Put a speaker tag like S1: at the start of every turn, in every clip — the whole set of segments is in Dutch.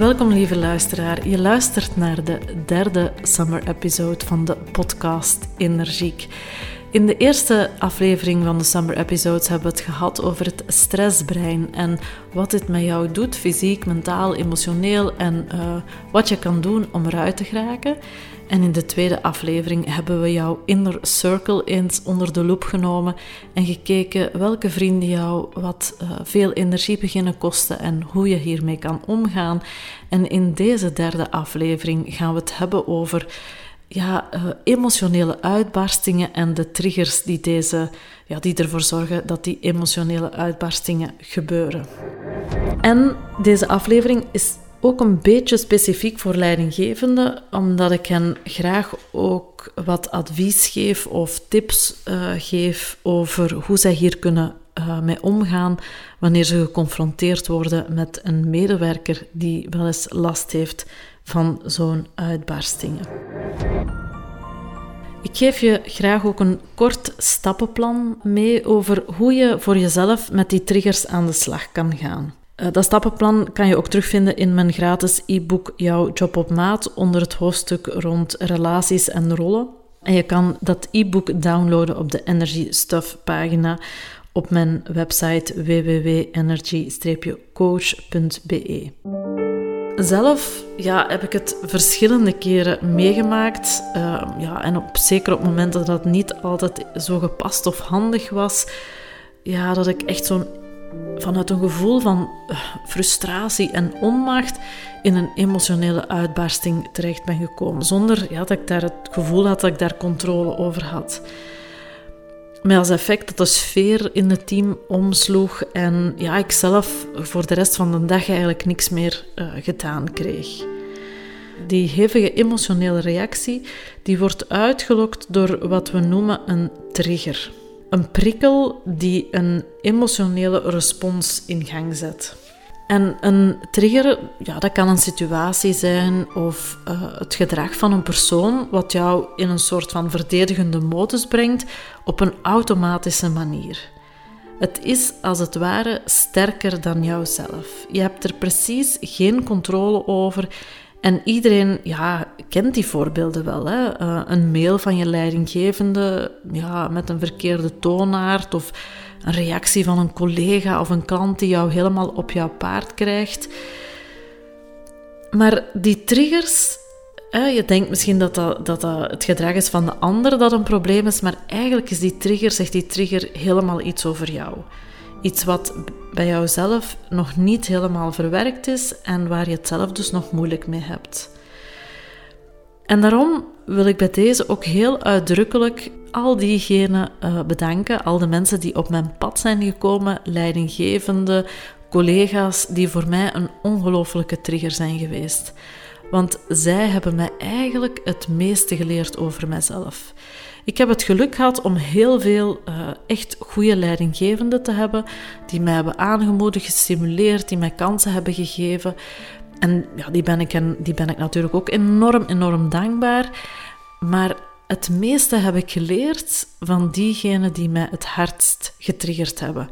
S1: Welkom lieve luisteraar. Je luistert naar de derde summer episode van de podcast Energiek. In de eerste aflevering van de Summer Episodes hebben we het gehad over het stressbrein en wat dit met jou doet, fysiek, mentaal, emotioneel en uh, wat je kan doen om eruit te geraken. En in de tweede aflevering hebben we jouw inner circle eens onder de loep genomen en gekeken welke vrienden jou wat uh, veel energie beginnen kosten en hoe je hiermee kan omgaan. En in deze derde aflevering gaan we het hebben over ja, uh, emotionele uitbarstingen en de triggers die, deze, ja, die ervoor zorgen dat die emotionele uitbarstingen gebeuren. En deze aflevering is ook een beetje specifiek voor leidinggevenden, omdat ik hen graag ook wat advies geef of tips uh, geef over hoe zij hier kunnen uh, mee omgaan wanneer ze geconfronteerd worden met een medewerker die wel eens last heeft van zo'n uitbarstingen. Ik geef je graag ook een kort stappenplan mee over hoe je voor jezelf met die triggers aan de slag kan gaan. Eh, dat stappenplan kan je ook terugvinden in mijn gratis e-book Jouw Job op Maat onder het hoofdstuk rond relaties en rollen. En je kan dat e-book downloaden op de Energy Stuff pagina op mijn website www.energy-coach.be. Zelf ja, heb ik het verschillende keren meegemaakt. Uh, ja, en op, zeker op momenten dat het niet altijd zo gepast of handig was. Ja, dat ik echt zo'n vanuit een gevoel van uh, frustratie en onmacht in een emotionele uitbarsting terecht ben gekomen. Zonder ja, dat ik daar het gevoel had dat ik daar controle over had. Met als effect dat de sfeer in het team omsloeg en ja, ik zelf voor de rest van de dag eigenlijk niks meer uh, gedaan kreeg. Die hevige emotionele reactie die wordt uitgelokt door wat we noemen een trigger. Een prikkel die een emotionele respons in gang zet. En een trigger, ja, dat kan een situatie zijn of uh, het gedrag van een persoon wat jou in een soort van verdedigende modus brengt op een automatische manier. Het is als het ware sterker dan jouzelf. Je hebt er precies geen controle over en iedereen ja, kent die voorbeelden wel. Hè? Uh, een mail van je leidinggevende ja, met een verkeerde toonaard of een reactie van een collega of een klant die jou helemaal op jouw paard krijgt. Maar die triggers, je denkt misschien dat dat, dat dat het gedrag is van de ander dat een probleem is, maar eigenlijk is die trigger, zegt die trigger helemaal iets over jou. Iets wat bij jouzelf nog niet helemaal verwerkt is en waar je het zelf dus nog moeilijk mee hebt. En daarom wil ik bij deze ook heel uitdrukkelijk al diegenen uh, bedanken, al de mensen die op mijn pad zijn gekomen, leidinggevende, collega's, die voor mij een ongelofelijke trigger zijn geweest. Want zij hebben mij eigenlijk het meeste geleerd over mijzelf. Ik heb het geluk gehad om heel veel uh, echt goede leidinggevenden te hebben, die mij hebben aangemoedigd, gestimuleerd, die mij kansen hebben gegeven. En ja, die, ben ik, en die ben ik natuurlijk ook enorm, enorm dankbaar. Maar het meeste heb ik geleerd van diegenen die mij het hardst getriggerd hebben.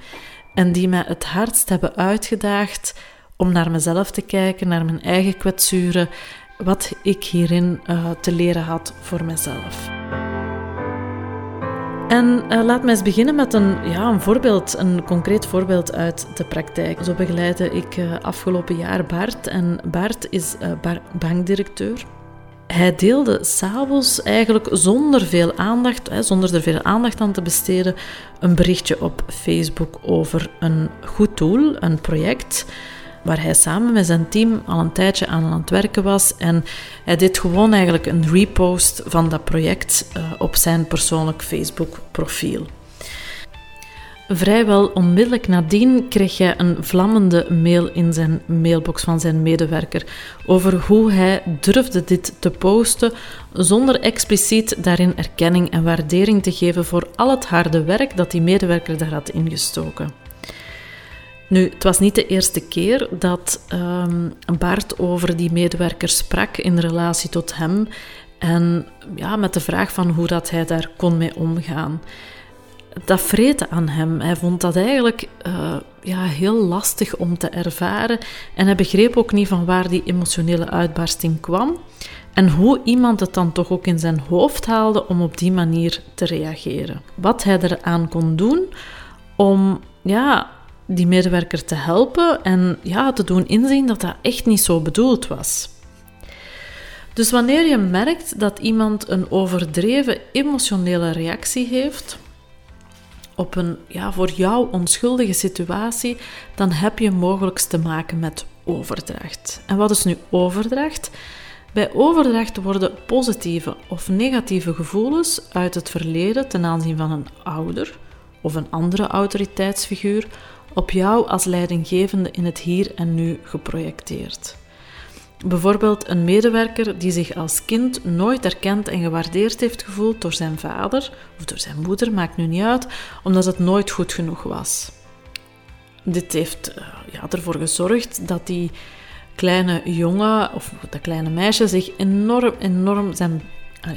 S1: En die mij het hardst hebben uitgedaagd om naar mezelf te kijken, naar mijn eigen kwetsuren, wat ik hierin uh, te leren had voor mezelf. En uh, laat mij eens beginnen met een, ja, een voorbeeld, een concreet voorbeeld uit de praktijk. Zo begeleide ik uh, afgelopen jaar Bart. En Bart is bankdirecteur. Hij deelde s'avonds eigenlijk zonder veel aandacht, hè, zonder er veel aandacht aan te besteden, een berichtje op Facebook over een goed doel, een project waar hij samen met zijn team al een tijdje aan het werken was. En hij deed gewoon eigenlijk een repost van dat project uh, op zijn persoonlijk Facebook-profiel. Vrijwel onmiddellijk nadien kreeg hij een vlammende mail in zijn mailbox van zijn medewerker over hoe hij durfde dit te posten zonder expliciet daarin erkenning en waardering te geven voor al het harde werk dat die medewerker daar had ingestoken. Nu, het was niet de eerste keer dat um, Bart over die medewerker sprak in relatie tot hem en ja, met de vraag van hoe dat hij daar kon mee omgaan. Dat vreten aan hem. Hij vond dat eigenlijk uh, ja, heel lastig om te ervaren en hij begreep ook niet van waar die emotionele uitbarsting kwam en hoe iemand het dan toch ook in zijn hoofd haalde om op die manier te reageren. Wat hij eraan kon doen om ja, die medewerker te helpen en ja, te doen inzien dat dat echt niet zo bedoeld was. Dus wanneer je merkt dat iemand een overdreven emotionele reactie heeft op een ja, voor jou onschuldige situatie, dan heb je mogelijk te maken met overdracht. En wat is nu overdracht? Bij overdracht worden positieve of negatieve gevoelens uit het verleden ten aanzien van een ouder of een andere autoriteitsfiguur op jou als leidinggevende in het hier en nu geprojecteerd. Bijvoorbeeld een medewerker die zich als kind nooit erkend en gewaardeerd heeft gevoeld door zijn vader of door zijn moeder, maakt nu niet uit, omdat het nooit goed genoeg was. Dit heeft uh, ja, ervoor gezorgd dat die kleine jongen of dat kleine meisje zich enorm, enorm zijn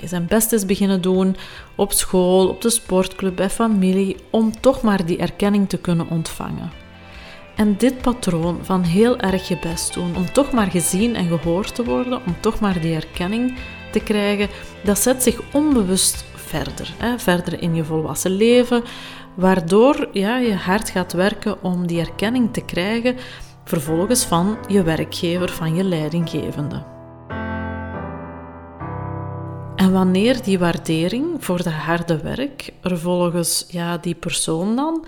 S1: zijn best is beginnen doen op school, op de sportclub, bij familie, om toch maar die erkenning te kunnen ontvangen. En dit patroon van heel erg je best doen, om toch maar gezien en gehoord te worden, om toch maar die erkenning te krijgen, dat zet zich onbewust verder, hè, verder in je volwassen leven, waardoor ja, je hard gaat werken om die erkenning te krijgen, vervolgens van je werkgever, van je leidinggevende. En wanneer die waardering voor dat harde werk er volgens ja, die persoon dan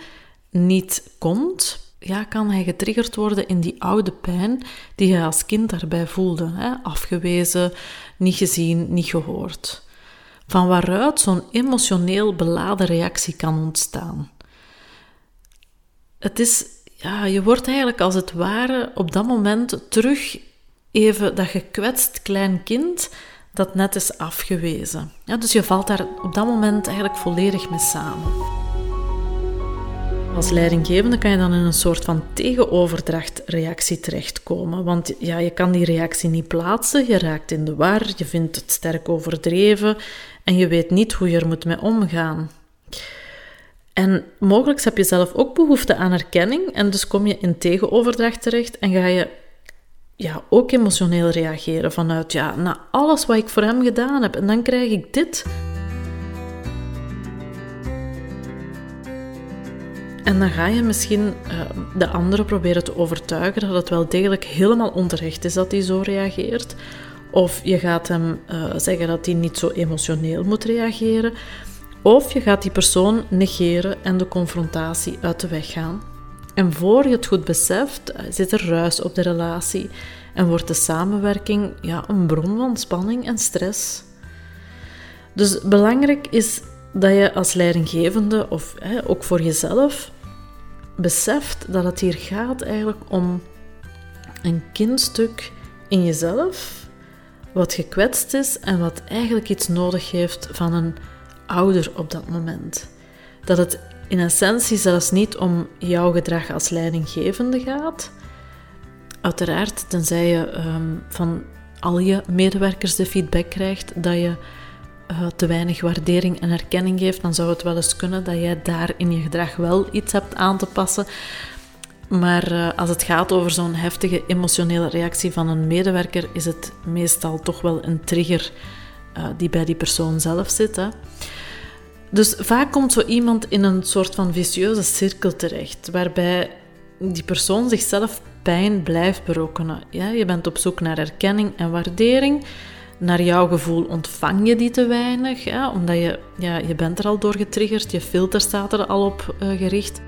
S1: niet komt, ja, kan hij getriggerd worden in die oude pijn die hij als kind daarbij voelde. Hè? Afgewezen, niet gezien, niet gehoord. Van waaruit zo'n emotioneel beladen reactie kan ontstaan. Het is, ja, je wordt eigenlijk als het ware op dat moment terug even dat gekwetst klein kind dat net is afgewezen. Ja, dus je valt daar op dat moment eigenlijk volledig mee samen. Als leidinggevende kan je dan in een soort van tegenoverdrachtreactie terechtkomen. Want ja, je kan die reactie niet plaatsen, je raakt in de war, je vindt het sterk overdreven en je weet niet hoe je er moet mee omgaan. En mogelijk heb je zelf ook behoefte aan erkenning en dus kom je in tegenoverdracht terecht en ga je ja, ook emotioneel reageren vanuit, ja, na alles wat ik voor hem gedaan heb en dan krijg ik dit. En dan ga je misschien uh, de andere proberen te overtuigen dat het wel degelijk helemaal onterecht is dat hij zo reageert. Of je gaat hem uh, zeggen dat hij niet zo emotioneel moet reageren. Of je gaat die persoon negeren en de confrontatie uit de weg gaan. En voor je het goed beseft, eh, zit er ruis op de relatie en wordt de samenwerking ja, een bron van spanning en stress. Dus belangrijk is dat je als leidinggevende, of hè, ook voor jezelf, beseft dat het hier gaat eigenlijk om een kindstuk in jezelf, wat gekwetst is en wat eigenlijk iets nodig heeft van een ouder op dat moment. Dat het in essentie zelfs niet om jouw gedrag als leidinggevende gaat. Uiteraard, tenzij je um, van al je medewerkers de feedback krijgt dat je uh, te weinig waardering en erkenning geeft, dan zou het wel eens kunnen dat jij daar in je gedrag wel iets hebt aan te passen. Maar uh, als het gaat over zo'n heftige emotionele reactie van een medewerker, is het meestal toch wel een trigger uh, die bij die persoon zelf zit. Hè. Dus vaak komt zo iemand in een soort van vicieuze cirkel terecht, waarbij die persoon zichzelf pijn blijft berokkenen. Ja, je bent op zoek naar erkenning en waardering. Naar jouw gevoel ontvang je die te weinig, ja, omdat je, ja, je bent er al door getriggerd, je filter staat er al op uh, gericht.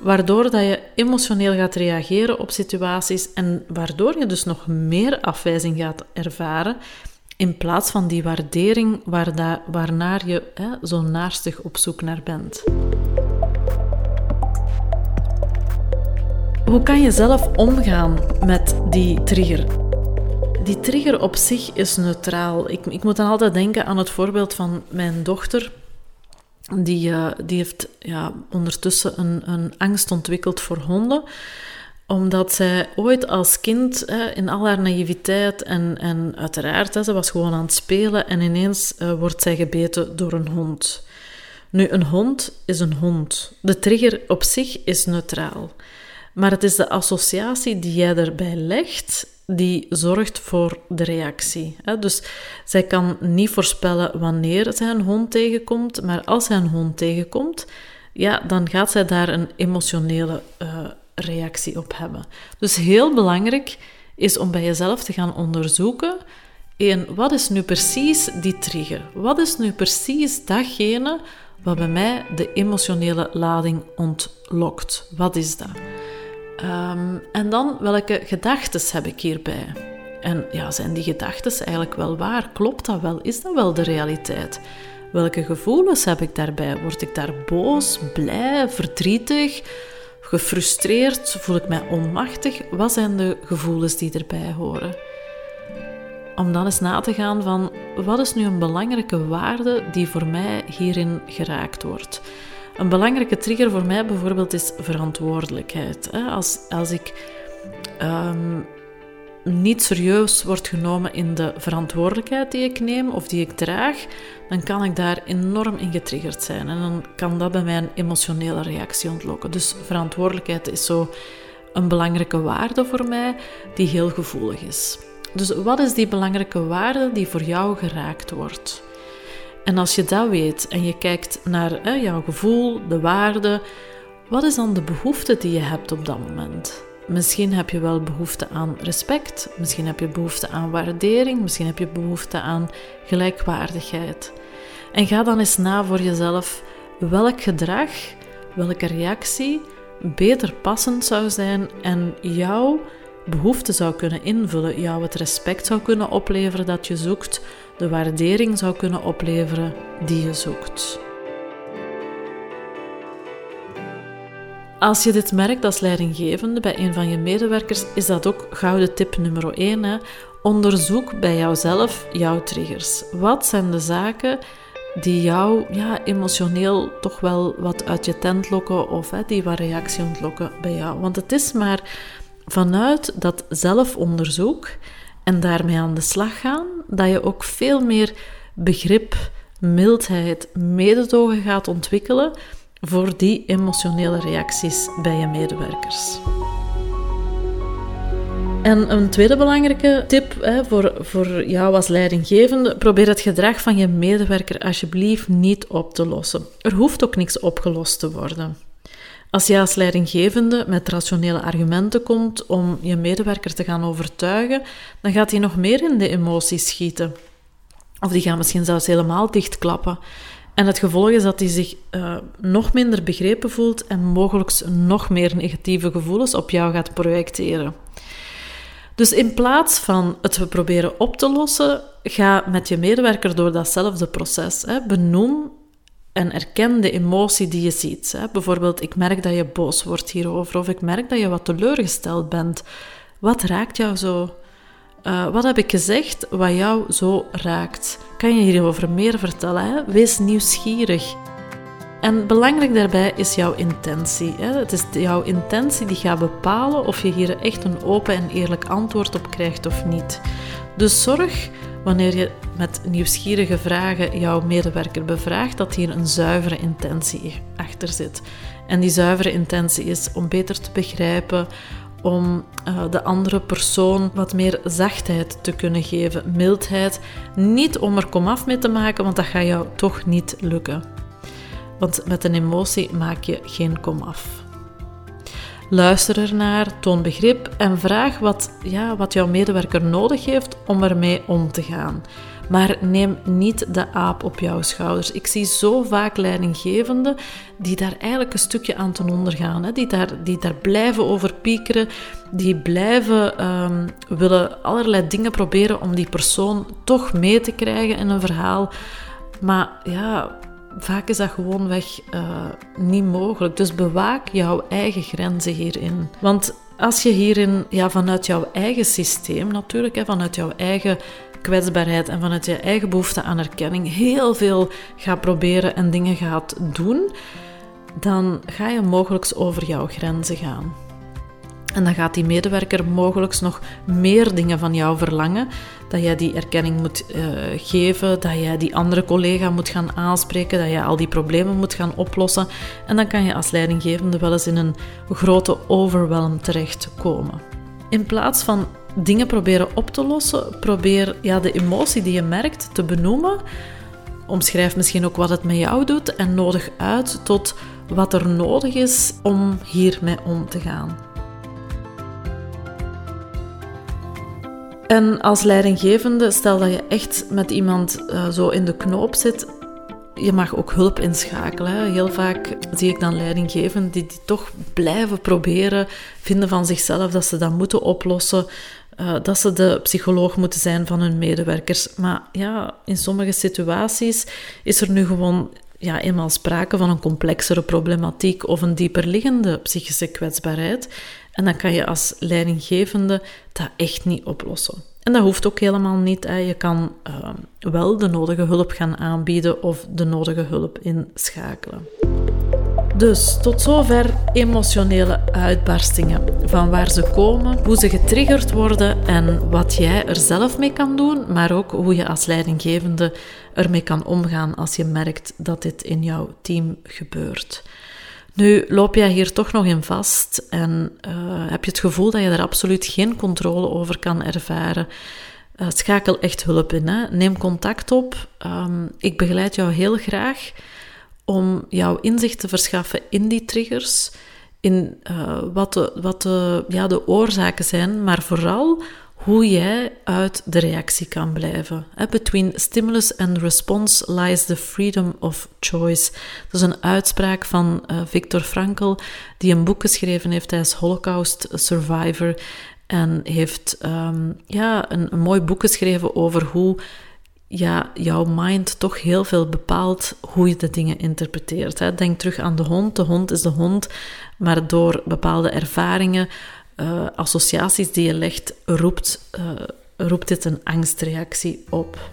S1: Waardoor dat je emotioneel gaat reageren op situaties en waardoor je dus nog meer afwijzing gaat ervaren in plaats van die waardering waar dat, waarnaar je hè, zo naarstig op zoek naar bent. Hoe kan je zelf omgaan met die trigger? Die trigger op zich is neutraal. Ik, ik moet dan altijd denken aan het voorbeeld van mijn dochter. Die, uh, die heeft ja, ondertussen een, een angst ontwikkeld voor honden omdat zij ooit als kind, in al haar naïviteit en, en uiteraard, ze was gewoon aan het spelen en ineens uh, wordt zij gebeten door een hond. Nu, een hond is een hond. De trigger op zich is neutraal. Maar het is de associatie die jij erbij legt die zorgt voor de reactie. Dus zij kan niet voorspellen wanneer zij een hond tegenkomt, maar als zij een hond tegenkomt, ja, dan gaat zij daar een emotionele uh, reactie op hebben. Dus heel belangrijk is om bij jezelf te gaan onderzoeken: één, wat is nu precies die trigger? Wat is nu precies datgene wat bij mij de emotionele lading ontlokt? Wat is dat? Ehm, en dan, welke gedachten heb ik hierbij? En ja, zijn die gedachten eigenlijk wel waar? Klopt dat wel? Is dat wel de realiteit? Welke gevoelens heb ik daarbij? Word ik daar boos, blij, verdrietig? gefrustreerd? Voel ik mij onmachtig? Wat zijn de gevoelens die erbij horen? Om dan eens na te gaan van wat is nu een belangrijke waarde die voor mij hierin geraakt wordt. Een belangrijke trigger voor mij bijvoorbeeld is verantwoordelijkheid. Als, als ik ehm, niet serieus wordt genomen in de verantwoordelijkheid die ik neem of die ik draag, dan kan ik daar enorm in getriggerd zijn. En dan kan dat bij mij een emotionele reactie ontlokken. Dus verantwoordelijkheid is zo een belangrijke waarde voor mij die heel gevoelig is. Dus wat is die belangrijke waarde die voor jou geraakt wordt? En als je dat weet en je kijkt naar jouw gevoel, de waarde, wat is dan de behoefte die je hebt op dat moment? Misschien heb je wel behoefte aan respect, misschien heb je behoefte aan waardering, misschien heb je behoefte aan gelijkwaardigheid. En ga dan eens na voor jezelf welk gedrag, welke reactie beter passend zou zijn en jouw behoefte zou kunnen invullen, jou het respect zou kunnen opleveren dat je zoekt, de waardering zou kunnen opleveren die je zoekt. Als je dit merkt als leidinggevende bij een van je medewerkers, is dat ook gouden tip nummer 1. Hè? Onderzoek bij jouzelf jouw triggers. Wat zijn de zaken die jou ja, emotioneel toch wel wat uit je tent lokken of hè, die wat reactie ontlokken bij jou? Want het is maar vanuit dat zelfonderzoek en daarmee aan de slag gaan dat je ook veel meer begrip, mildheid, mededogen gaat ontwikkelen voor die emotionele reacties bij je medewerkers. En een tweede belangrijke tip hè, voor, voor jou als leidinggevende: probeer het gedrag van je medewerker alsjeblieft niet op te lossen. Er hoeft ook niks opgelost te worden. Als je als leidinggevende met rationele argumenten komt om je medewerker te gaan overtuigen, dan gaat hij nog meer in de emoties schieten. Of die gaan misschien zelfs helemaal dichtklappen. En het gevolg is dat hij zich uh, nog minder begrepen voelt en mogelijk nog meer negatieve gevoelens op jou gaat projecteren. Dus in plaats van het proberen op te lossen, ga met je medewerker door datzelfde proces. Hè. Benoem en erken de emotie die je ziet. Hè. Bijvoorbeeld, ik merk dat je boos wordt hierover, of ik merk dat je wat teleurgesteld bent. Wat raakt jou zo? Uh, wat heb ik gezegd wat jou zo raakt? Kan je hierover meer vertellen? Hè? Wees nieuwsgierig. En belangrijk daarbij is jouw intentie. Hè? Het is jouw intentie die gaat bepalen of je hier echt een open en eerlijk antwoord op krijgt of niet. Dus zorg wanneer je met nieuwsgierige vragen jouw medewerker bevraagt dat hier een zuivere intentie achter zit. En die zuivere intentie is om beter te begrijpen, om uh, de andere persoon wat meer zachtheid te kunnen geven, mildheid. Niet om er komaf mee te maken, want dat gaat jou toch niet lukken. Want met een emotie maak je geen komaf. Luister ernaar, toon begrip en vraag wat, ja, wat jouw medewerker nodig heeft om ermee om te gaan. Maar neem niet de aap op jouw schouders. Ik zie zo vaak leidinggevenden die daar eigenlijk een stukje aan ten onder gaan. Hè? Die, daar, die daar blijven over piekeren, die blijven um, willen allerlei dingen proberen om die persoon toch mee te krijgen in een verhaal. Maar ja, vaak is dat gewoonweg uh, niet mogelijk. Dus bewaak jouw eigen grenzen hierin. Want als je hierin ja, vanuit jouw eigen systeem, natuurlijk, hè, vanuit jouw eigen kwetsbaarheid en vanuit je eigen behoefte aan erkenning heel veel gaat proberen en dingen gaat doen, dan ga je mogelijk over jouw grenzen gaan. En dan gaat die medewerker mogelijk nog meer dingen van jou verlangen. Dat jij die erkenning moet uh, geven, dat jij die andere collega moet gaan aanspreken, dat jij al die problemen moet gaan oplossen. En dan kan je als leidinggevende wel eens in een grote overwhelm terechtkomen. In plaats van dingen proberen op te lossen, probeer ja, de emotie die je merkt te benoemen. Omschrijf misschien ook wat het met jou doet en nodig uit tot wat er nodig is om hiermee om te gaan. En als leidinggevende, stel dat je echt met iemand uh, zo in de knoop zit, je mag ook hulp inschakelen. Heel vaak zie ik dan leidinggevenden die, toch blijven proberen, vinden van zichzelf dat ze dat moeten oplossen. Uh, dat ze de psycholoog moeten zijn van hun medewerkers. Maar ja, in sommige situaties is er nu gewoon ja, eenmaal sprake van een complexere problematiek of een dieperliggende psychische kwetsbaarheid. En dan kan je als leidinggevende dat echt niet oplossen. En dat hoeft ook helemaal niet. Je kan uh, wel de nodige hulp gaan aanbieden of de nodige hulp inschakelen. Dus tot zover emotionele uitbarstingen. Van waar ze komen, hoe ze getriggerd worden en wat jij er zelf mee kan doen, maar ook hoe je als leidinggevende ermee kan omgaan als je merkt dat dit in jouw team gebeurt. Nu loop jij hier toch nog in vast en uh, heb je het gevoel dat je er absoluut geen controle over kan ervaren. Uh, schakel echt hulp in. Hè? Neem contact op. Um, ik begeleid jou heel graag om jouw inzicht te verschaffen in die triggers, in uh, wat, de, wat de, ja, de oorzaken zijn, maar vooral hoe jij uit de reactie kan blijven. Between stimulus and response lies the freedom of choice. Dat is een uitspraak van uh, Viktor Frankl, die een boek geschreven heeft. Hij is Holocaust survivor en heeft um, ja, een, een mooi boek geschreven over hoe ja, jouw mind toch heel veel bepaalt hoe je de dingen interpreteert. Hè. Denk terug aan de hond. De hond is de hond, maar door bepaalde ervaringen, uh, associaties die je legt, roept, uh, roept dit een angstreactie op.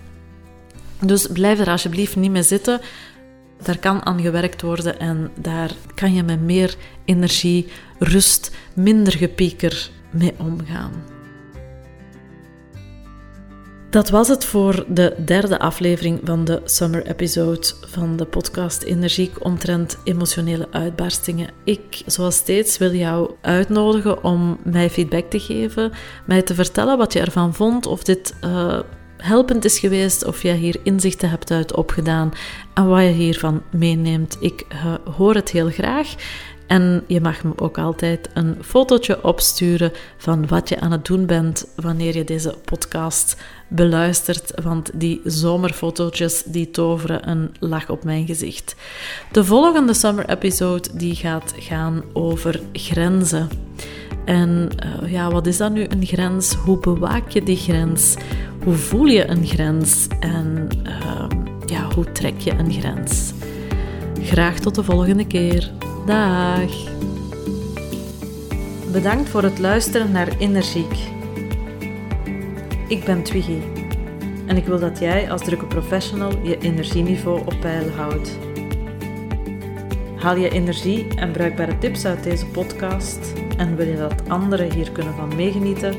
S1: Dus blijf er alsjeblieft niet mee zitten. Daar kan aan gewerkt worden en daar kan je met meer energie, rust, minder gepieker mee omgaan. Dat was het voor de derde aflevering van de summer episode van de podcast Energiek omtrent emotionele uitbarstingen. Ik, zoals steeds, wil jou uitnodigen om mij feedback te geven, mij te vertellen wat je ervan vond, of dit uh, helpend is geweest, of jij hier inzichten hebt uit opgedaan en wat je hiervan meeneemt. Ik uh, hoor het heel graag. En je mag me ook altijd een fotootje opsturen van wat je aan het doen bent wanneer je deze podcast beluistert, want die zomerfotootjes die toveren een lach op mijn gezicht. De volgende summer episode die gaat gaan over grenzen. En uh, ja, wat is dat nu een grens? Hoe bewaak je die grens? Hoe voel je een grens? En uh, ja, hoe trek je een grens? Graag tot de volgende keer. Dag. Bedankt voor het luisteren naar Energiek. Ik ben Twiggy en ik wil dat jij als drukke professional je energieniveau op peil houdt. Haal je energie en bruikbare tips uit deze podcast en wil je dat anderen hier kunnen van meegenieten?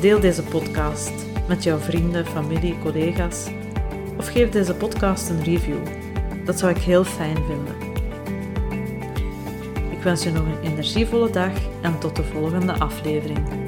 S1: Deel deze podcast met jouw vrienden, familie, collega's of geef deze podcast een review. Dat zou ik heel fijn vinden wens je nog een energievolle dag en tot de volgende aflevering.